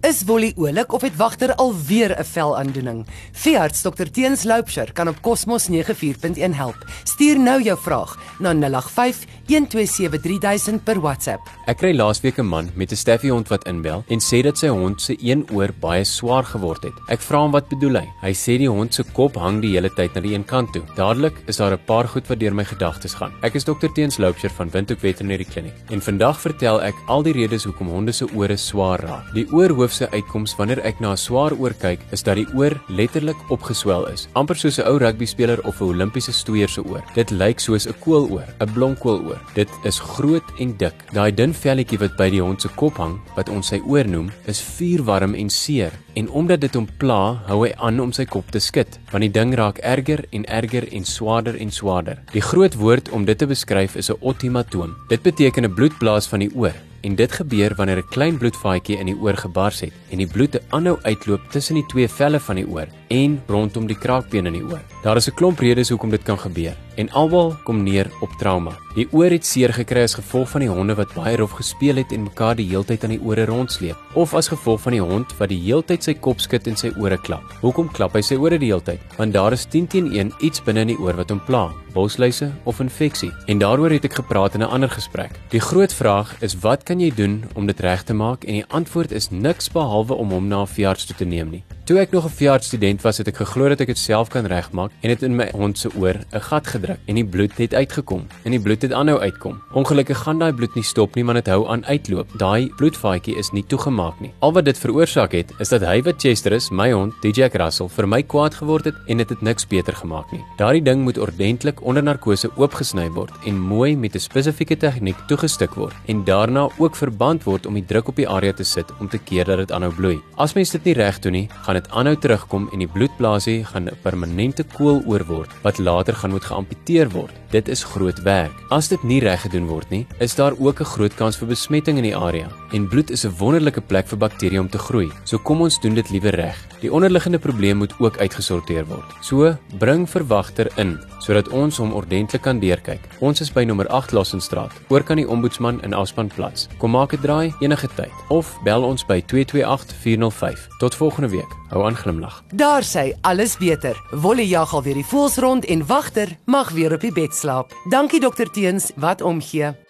Is Wolly oulik of het wagter alweer 'n velaandoening? Veearts Dr Teens Loupsher kan op Cosmos 94.1 help. Stuur nou jou vraag na 085 1273000 per WhatsApp. Ek kry laasweek 'n man met 'n staffiehond wat inbel en sê dat sy hond se een oor baie swaar geword het. Ek vra hom wat bedoel hy. Hy sê die hond se kop hang die hele tyd na die een kant toe. Dadelik is daar 'n paar goed wat deur my gedagtes gaan. Ek is Dr Teens Loupsher van Windhoek Veterinary Clinic en vandag vertel ek al die redes hoekom honde se ore swaar raak. Die oorhoofse uitkoms wanneer ek na 'n swaar oor kyk, is dat die oor letterlik opgeswel is, amper soos 'n ou rugbyspeler of 'n Olimpiese stoeier se oor. Dit lyk soos 'n kooloor, 'n blomkooloor. Dit is groot en dik. Daai dun velletjie wat by die hond se kop hang, wat ons sy oor noem, is vuurwarm en seer. En omdat dit hom pla, hou hy aan om sy kop te skud, want die ding raak erger en erger en swaarder en swaarder. Die groot woord om dit te beskryf is 'n otimatoom. Dit beteken 'n bloedblaas van die oor en dit gebeur wanneer 'n klein bloedvaatjie in die oor gebars het en die bloed aanhou uitloop tussen die twee velle van die oor en rondom die kraakbeen in die oor. Daar is 'n klomp redes hoekom dit kan gebeur en almal kom neer op trauma. Die oor het seer gekry as gevolg van die honde wat baie rof gespeel het en mekaar die heeltyd aan die ore rondsleep of as gevolg van die hond wat die heeltyd sy kop skud en sy ore klap. Hoekom klap hy sy ore die heeltyd? Want daar is 10 teen 1 iets binne in die oor wat hom pla, bosluise of infeksie. En daaroor het ek gepraat in 'n ander gesprek. Die groot vraag is wat kan jy doen om dit reg te maak en die antwoord is niks behalwe om hom na 'n veearts toe te neem nie. Toe ek nog 'n veearts student was, het ek geglo dat ek dit self kan regmaak en dit in my hond se oor 'n gat gedruk en die bloed het uitgekom en die bloed het aanhou uitkom. Ongelukkig gaan daai bloed nie stop nie, maar dit hou aan uitloop. Daai bloedvaatjie is nie toegemaak nie. Al wat dit veroorsaak het, is dat hy wat Chester is, my hond, DJ Russell, vir my kwaad geword het en dit het niks beter gemaak nie. Daardie ding moet ordentlik onder narkose oopgesny word en mooi met 'n spesifieke tegniek toegestik word en daarna ook verband word om die druk op die area te sit om te keer dat dit aanhou bloei. As mens dit nie reg doen nie, gaan dit aanhou terugkom en die bloedblaasie gaan 'n permanente kooloor word wat later gaan moet geamputeer word. Dit is groot werk. As dit nie reg gedoen word nie, is daar ook 'n groot kans vir besmetting in die area. En bloed is 'n wonderlike plek vir bakterieë om te groei. So kom ons doen dit liewer reg. Die onderliggende probleem moet ook uitgesorteer word. So, bring verwagter in sodat ons hom ordentlik kan deurkyk. Ons is by nommer 8 Lassenstraat, oor kan die ombudsman in Afspanplaas. Kom maak 'n draai enige tyd of bel ons by 228 405. Tot volgende week. Hou aan glimlag. Daar sê alles beter. Wolly jag al weer die voels rond en wagter mag weer op die bed slaap. Dankie dokter Teens wat omgee.